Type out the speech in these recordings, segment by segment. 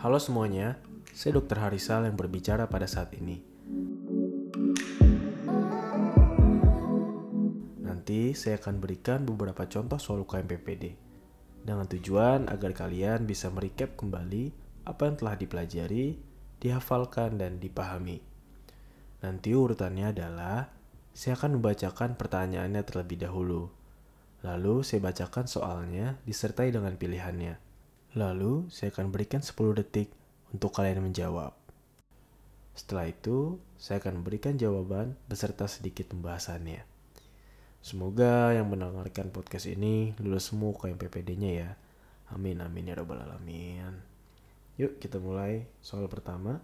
Halo semuanya, saya Dr. Harisal yang berbicara pada saat ini. Nanti saya akan berikan beberapa contoh soal UKM PPD dengan tujuan agar kalian bisa merecap kembali apa yang telah dipelajari, dihafalkan, dan dipahami. Nanti urutannya adalah saya akan membacakan pertanyaannya terlebih dahulu. Lalu saya bacakan soalnya disertai dengan pilihannya. Lalu, saya akan berikan 10 detik untuk kalian menjawab. Setelah itu, saya akan memberikan jawaban beserta sedikit pembahasannya. Semoga yang mendengarkan podcast ini lulus semua ke PPD-nya ya. Amin amin ya rabbal alamin. Yuk kita mulai soal pertama.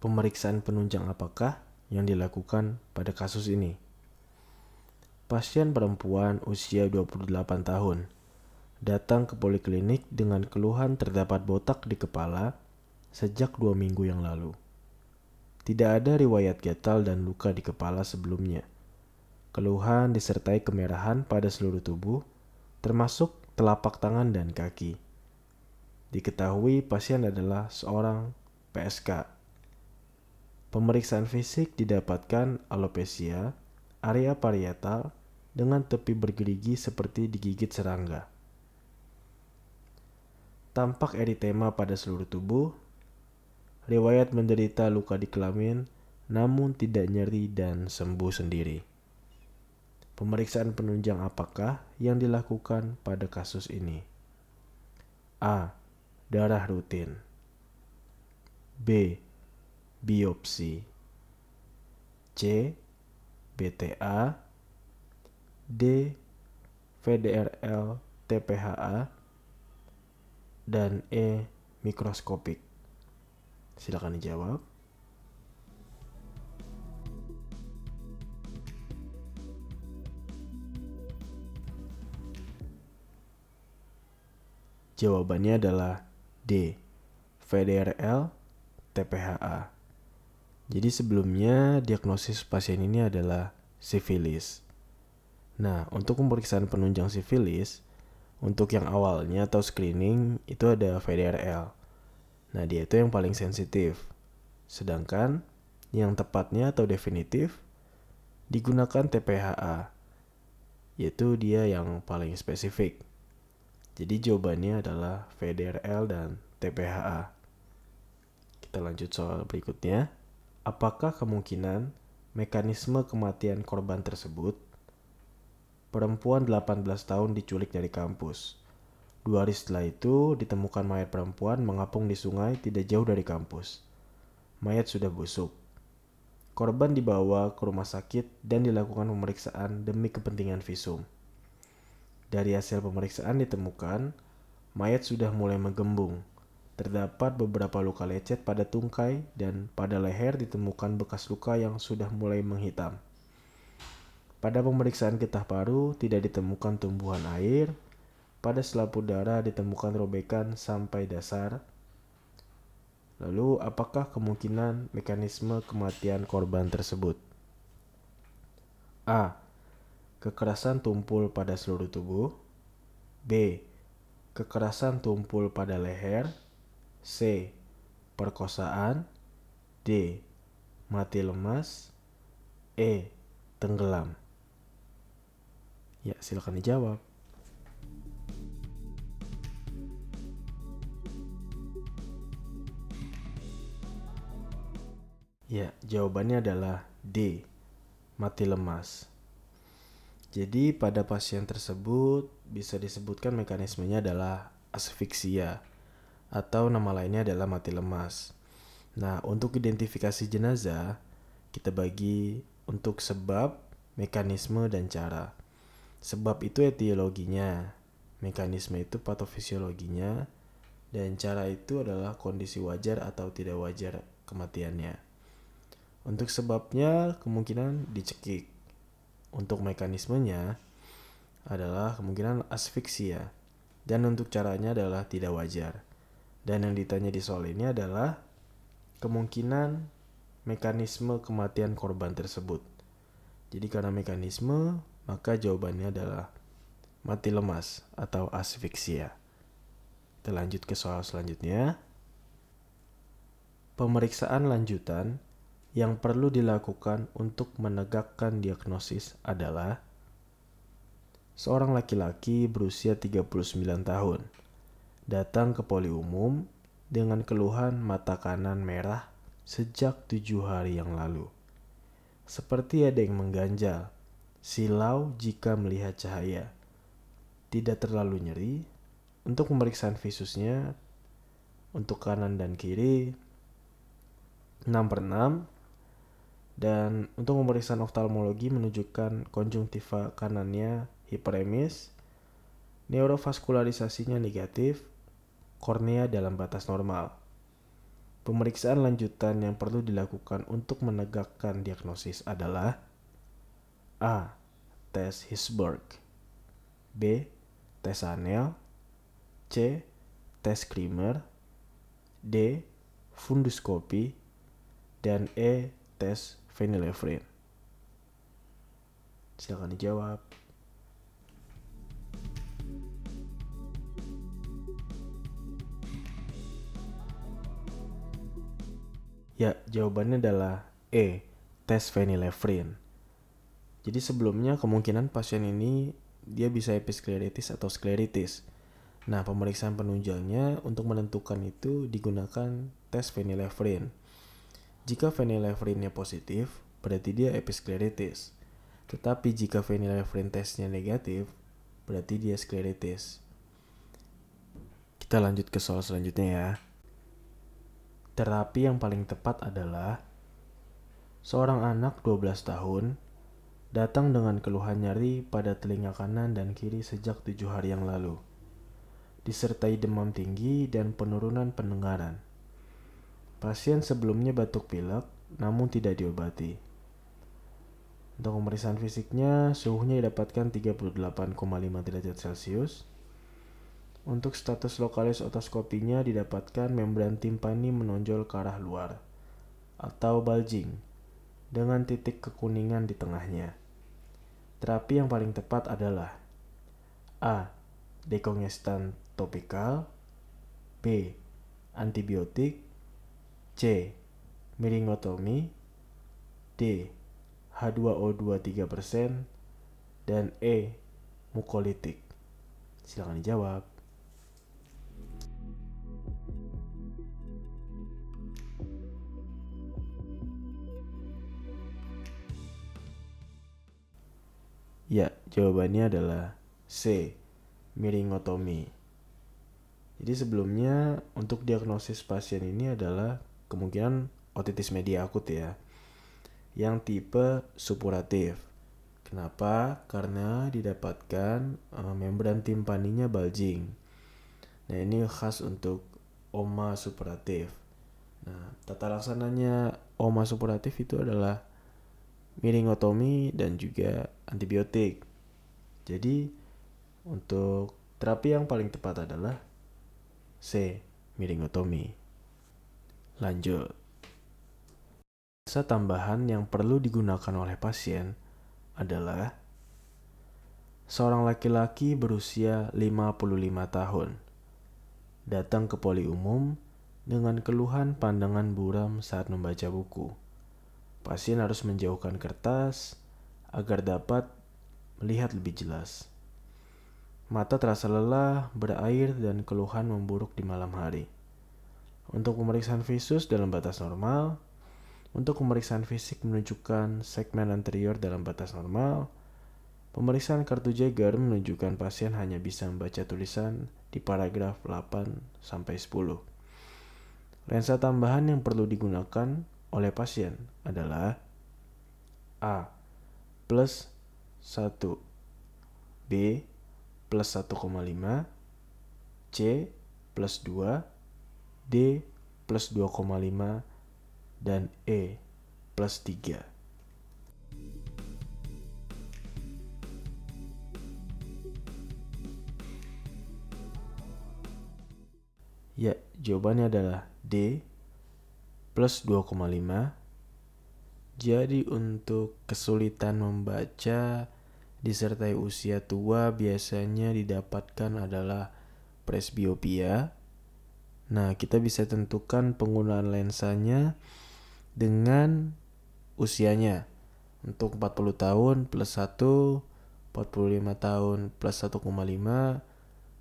Pemeriksaan penunjang apakah yang dilakukan pada kasus ini? Pasien perempuan usia 28 tahun datang ke poliklinik dengan keluhan terdapat botak di kepala sejak dua minggu yang lalu. Tidak ada riwayat gatal dan luka di kepala sebelumnya. Keluhan disertai kemerahan pada seluruh tubuh, termasuk telapak tangan dan kaki. Diketahui pasien adalah seorang PSK. Pemeriksaan fisik didapatkan alopecia, area parietal, dengan tepi bergerigi seperti digigit serangga tampak eritema pada seluruh tubuh, riwayat menderita luka di kelamin, namun tidak nyeri dan sembuh sendiri. Pemeriksaan penunjang apakah yang dilakukan pada kasus ini? A. Darah rutin. B. Biopsi. C. BTA. D. VDRL TPHA dan E mikroskopik? Silakan dijawab. Jawabannya adalah D. VDRL TPHA. Jadi sebelumnya diagnosis pasien ini adalah sifilis. Nah, untuk pemeriksaan penunjang sifilis, untuk yang awalnya atau screening itu ada VDRL. Nah, dia itu yang paling sensitif. Sedangkan yang tepatnya atau definitif digunakan TPHA, yaitu dia yang paling spesifik. Jadi jawabannya adalah VDRL dan TPHA. Kita lanjut soal berikutnya. Apakah kemungkinan mekanisme kematian korban tersebut perempuan 18 tahun diculik dari kampus. Dua hari setelah itu, ditemukan mayat perempuan mengapung di sungai tidak jauh dari kampus. Mayat sudah busuk. Korban dibawa ke rumah sakit dan dilakukan pemeriksaan demi kepentingan visum. Dari hasil pemeriksaan ditemukan, mayat sudah mulai menggembung. Terdapat beberapa luka lecet pada tungkai dan pada leher ditemukan bekas luka yang sudah mulai menghitam. Pada pemeriksaan getah paru tidak ditemukan tumbuhan air. Pada selaput darah ditemukan robekan sampai dasar. Lalu, apakah kemungkinan mekanisme kematian korban tersebut? A. Kekerasan tumpul pada seluruh tubuh. B. Kekerasan tumpul pada leher. C. Perkosaan. D. Mati lemas. E. Tenggelam. Ya, silakan dijawab. Ya, jawabannya adalah D. Mati lemas. Jadi pada pasien tersebut bisa disebutkan mekanismenya adalah asfiksia atau nama lainnya adalah mati lemas. Nah, untuk identifikasi jenazah kita bagi untuk sebab, mekanisme, dan cara. Sebab itu etiologinya, mekanisme itu patofisiologinya, dan cara itu adalah kondisi wajar atau tidak wajar kematiannya. Untuk sebabnya kemungkinan dicekik. Untuk mekanismenya adalah kemungkinan asfiksia. Dan untuk caranya adalah tidak wajar. Dan yang ditanya di soal ini adalah kemungkinan mekanisme kematian korban tersebut. Jadi karena mekanisme, maka jawabannya adalah mati lemas atau asfiksia. Kita lanjut ke soal selanjutnya. pemeriksaan lanjutan yang perlu dilakukan untuk menegakkan diagnosis adalah seorang laki-laki berusia 39 tahun datang ke poli umum dengan keluhan mata kanan merah sejak tujuh hari yang lalu. Seperti ada yang mengganjal, silau jika melihat cahaya. Tidak terlalu nyeri. Untuk pemeriksaan visusnya, untuk kanan dan kiri 6 per 6 dan untuk pemeriksaan oftalmologi menunjukkan konjungtiva kanannya hiperemis, neurovaskularisasinya negatif, kornea dalam batas normal. Pemeriksaan lanjutan yang perlu dilakukan untuk menegakkan diagnosis adalah A. Tes Hisburg B. Tes Anel C. Tes Krimer D. Funduskopi dan E. Tes phenylephrine. Silakan dijawab. Ya, jawabannya adalah E. Tes phenylephrine. Jadi sebelumnya kemungkinan pasien ini dia bisa episkleritis atau skleritis. Nah, pemeriksaan penunjangnya untuk menentukan itu digunakan tes phenylephrine. Jika phenylephrine-nya positif, berarti dia episkleritis. Tetapi jika phenylephrine tesnya negatif, berarti dia skleritis. Kita lanjut ke soal selanjutnya ya. Terapi yang paling tepat adalah seorang anak 12 tahun datang dengan keluhan nyeri pada telinga kanan dan kiri sejak tujuh hari yang lalu, disertai demam tinggi dan penurunan pendengaran. Pasien sebelumnya batuk pilek, namun tidak diobati. Untuk pemeriksaan fisiknya, suhunya didapatkan 38,5 derajat Celcius. Untuk status lokalis otoskopinya didapatkan membran timpani menonjol ke arah luar atau bulging dengan titik kekuningan di tengahnya. Terapi yang paling tepat adalah A. Dekongestan topikal B. Antibiotik C. Miringotomi D. H2O2 3% dan E. Mukolitik Silakan dijawab. Ya, jawabannya adalah C. Miringotomi. Jadi sebelumnya untuk diagnosis pasien ini adalah kemungkinan otitis media akut ya. Yang tipe supuratif. Kenapa? Karena didapatkan uh, membran timpaninya bulging. Nah, ini khas untuk oma supuratif. Nah, tata laksananya oma supuratif itu adalah miringotomi dan juga antibiotik. Jadi untuk terapi yang paling tepat adalah C. Miringotomi. Lanjut. Jasa tambahan yang perlu digunakan oleh pasien adalah seorang laki-laki berusia 55 tahun datang ke poli umum dengan keluhan pandangan buram saat membaca buku. Pasien harus menjauhkan kertas agar dapat melihat lebih jelas. Mata terasa lelah, berair, dan keluhan memburuk di malam hari. Untuk pemeriksaan visus dalam batas normal, untuk pemeriksaan fisik menunjukkan segmen anterior dalam batas normal, pemeriksaan kartu Jaeger menunjukkan pasien hanya bisa membaca tulisan di paragraf 8 sampai 10. Lensa tambahan yang perlu digunakan oleh pasien adalah A plus 1 B plus 1,5 C plus 2 D plus 2,5 dan E plus 3 Ya, jawabannya adalah D plus 2,5. Jadi untuk kesulitan membaca disertai usia tua biasanya didapatkan adalah presbiopia, Nah, kita bisa tentukan penggunaan lensanya dengan usianya. Untuk 40 tahun plus 1, 45 tahun plus 1,5,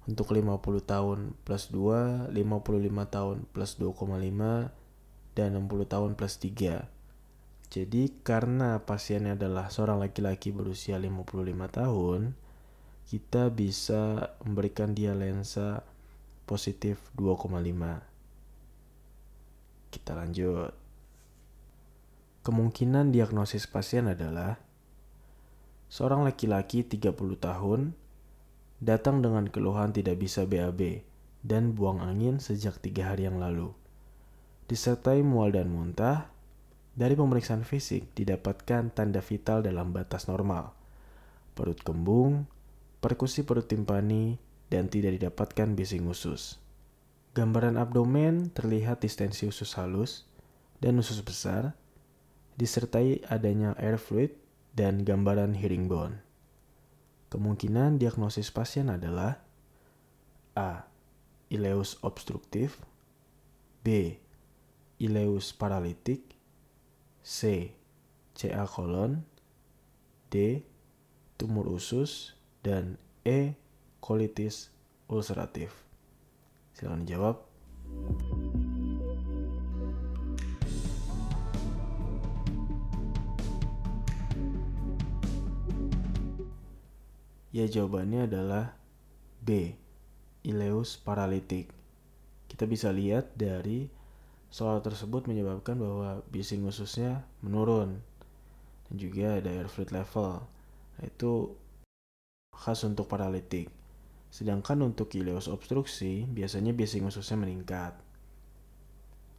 untuk 50 tahun plus 2, 55 tahun plus 2,5, dan 60 tahun plus 3. Jadi karena pasiennya adalah seorang laki-laki berusia 55 tahun, kita bisa memberikan dia lensa positif 2,5. Kita lanjut. Kemungkinan diagnosis pasien adalah seorang laki-laki 30 tahun datang dengan keluhan tidak bisa BAB dan buang angin sejak tiga hari yang lalu. Disertai mual dan muntah, dari pemeriksaan fisik didapatkan tanda vital dalam batas normal. Perut kembung, perkusi perut timpani, dan tidak didapatkan bising usus. Gambaran abdomen terlihat distensi usus halus dan usus besar, disertai adanya air fluid dan gambaran herringbone. Kemungkinan diagnosis pasien adalah A. Ileus obstruktif B. Ileus paralitik C. CA kolon D. Tumor usus dan E. Kolitis ulceratif. Silahkan dijawab. Ya jawabannya adalah B. Ileus paralitik. Kita bisa lihat dari soal tersebut menyebabkan bahwa bising ususnya menurun dan juga ada air fluid level. Itu khas untuk paralitik. Sedangkan untuk ileus obstruksi, biasanya bising ususnya meningkat.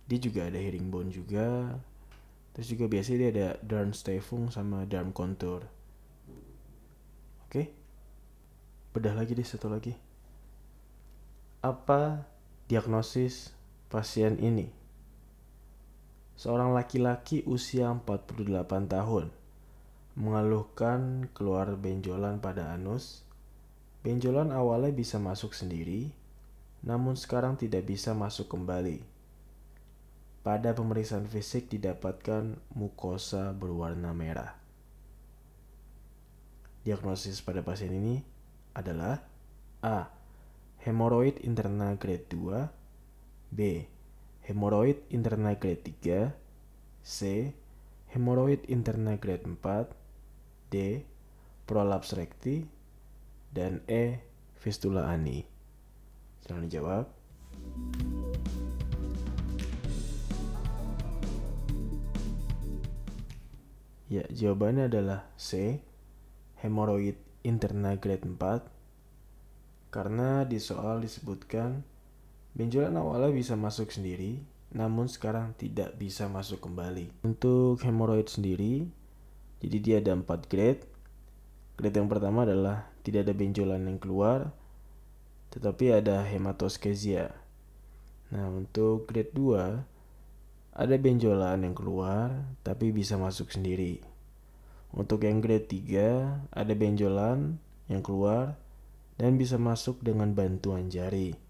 Dia juga ada herringbone juga. Terus juga biasanya dia ada Darmstafung sama Darm contour. Oke. Bedah lagi deh satu lagi. Apa diagnosis pasien ini? Seorang laki-laki usia 48 tahun mengeluhkan keluar benjolan pada anus. Benjolan awalnya bisa masuk sendiri, namun sekarang tidak bisa masuk kembali. Pada pemeriksaan fisik didapatkan mukosa berwarna merah. Diagnosis pada pasien ini adalah A. Hemoroid internal grade 2 B. Hemoroid internal grade 3 C. Hemoroid internal grade 4 D. Prolaps rekti dan E. Fistula ani. Silahkan dijawab. Ya, jawabannya adalah C. Hemoroid internal grade 4 karena di soal disebutkan benjolan awalnya bisa masuk sendiri namun sekarang tidak bisa masuk kembali. Untuk hemoroid sendiri jadi dia ada empat grade. Grade yang pertama adalah tidak ada benjolan yang keluar, tetapi ada hematoskesia. Nah, untuk grade 2 ada benjolan yang keluar tapi bisa masuk sendiri. Untuk yang grade 3 ada benjolan yang keluar dan bisa masuk dengan bantuan jari.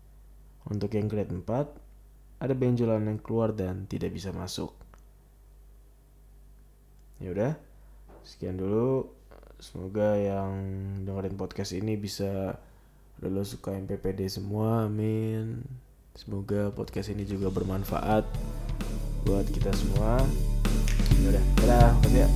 Untuk yang grade 4 ada benjolan yang keluar dan tidak bisa masuk. Ya udah. Sekian dulu. Semoga yang dengerin podcast ini bisa lulus suka MPPD semua. Amin. Semoga podcast ini juga bermanfaat buat kita semua. Ya udah, dadah, ya.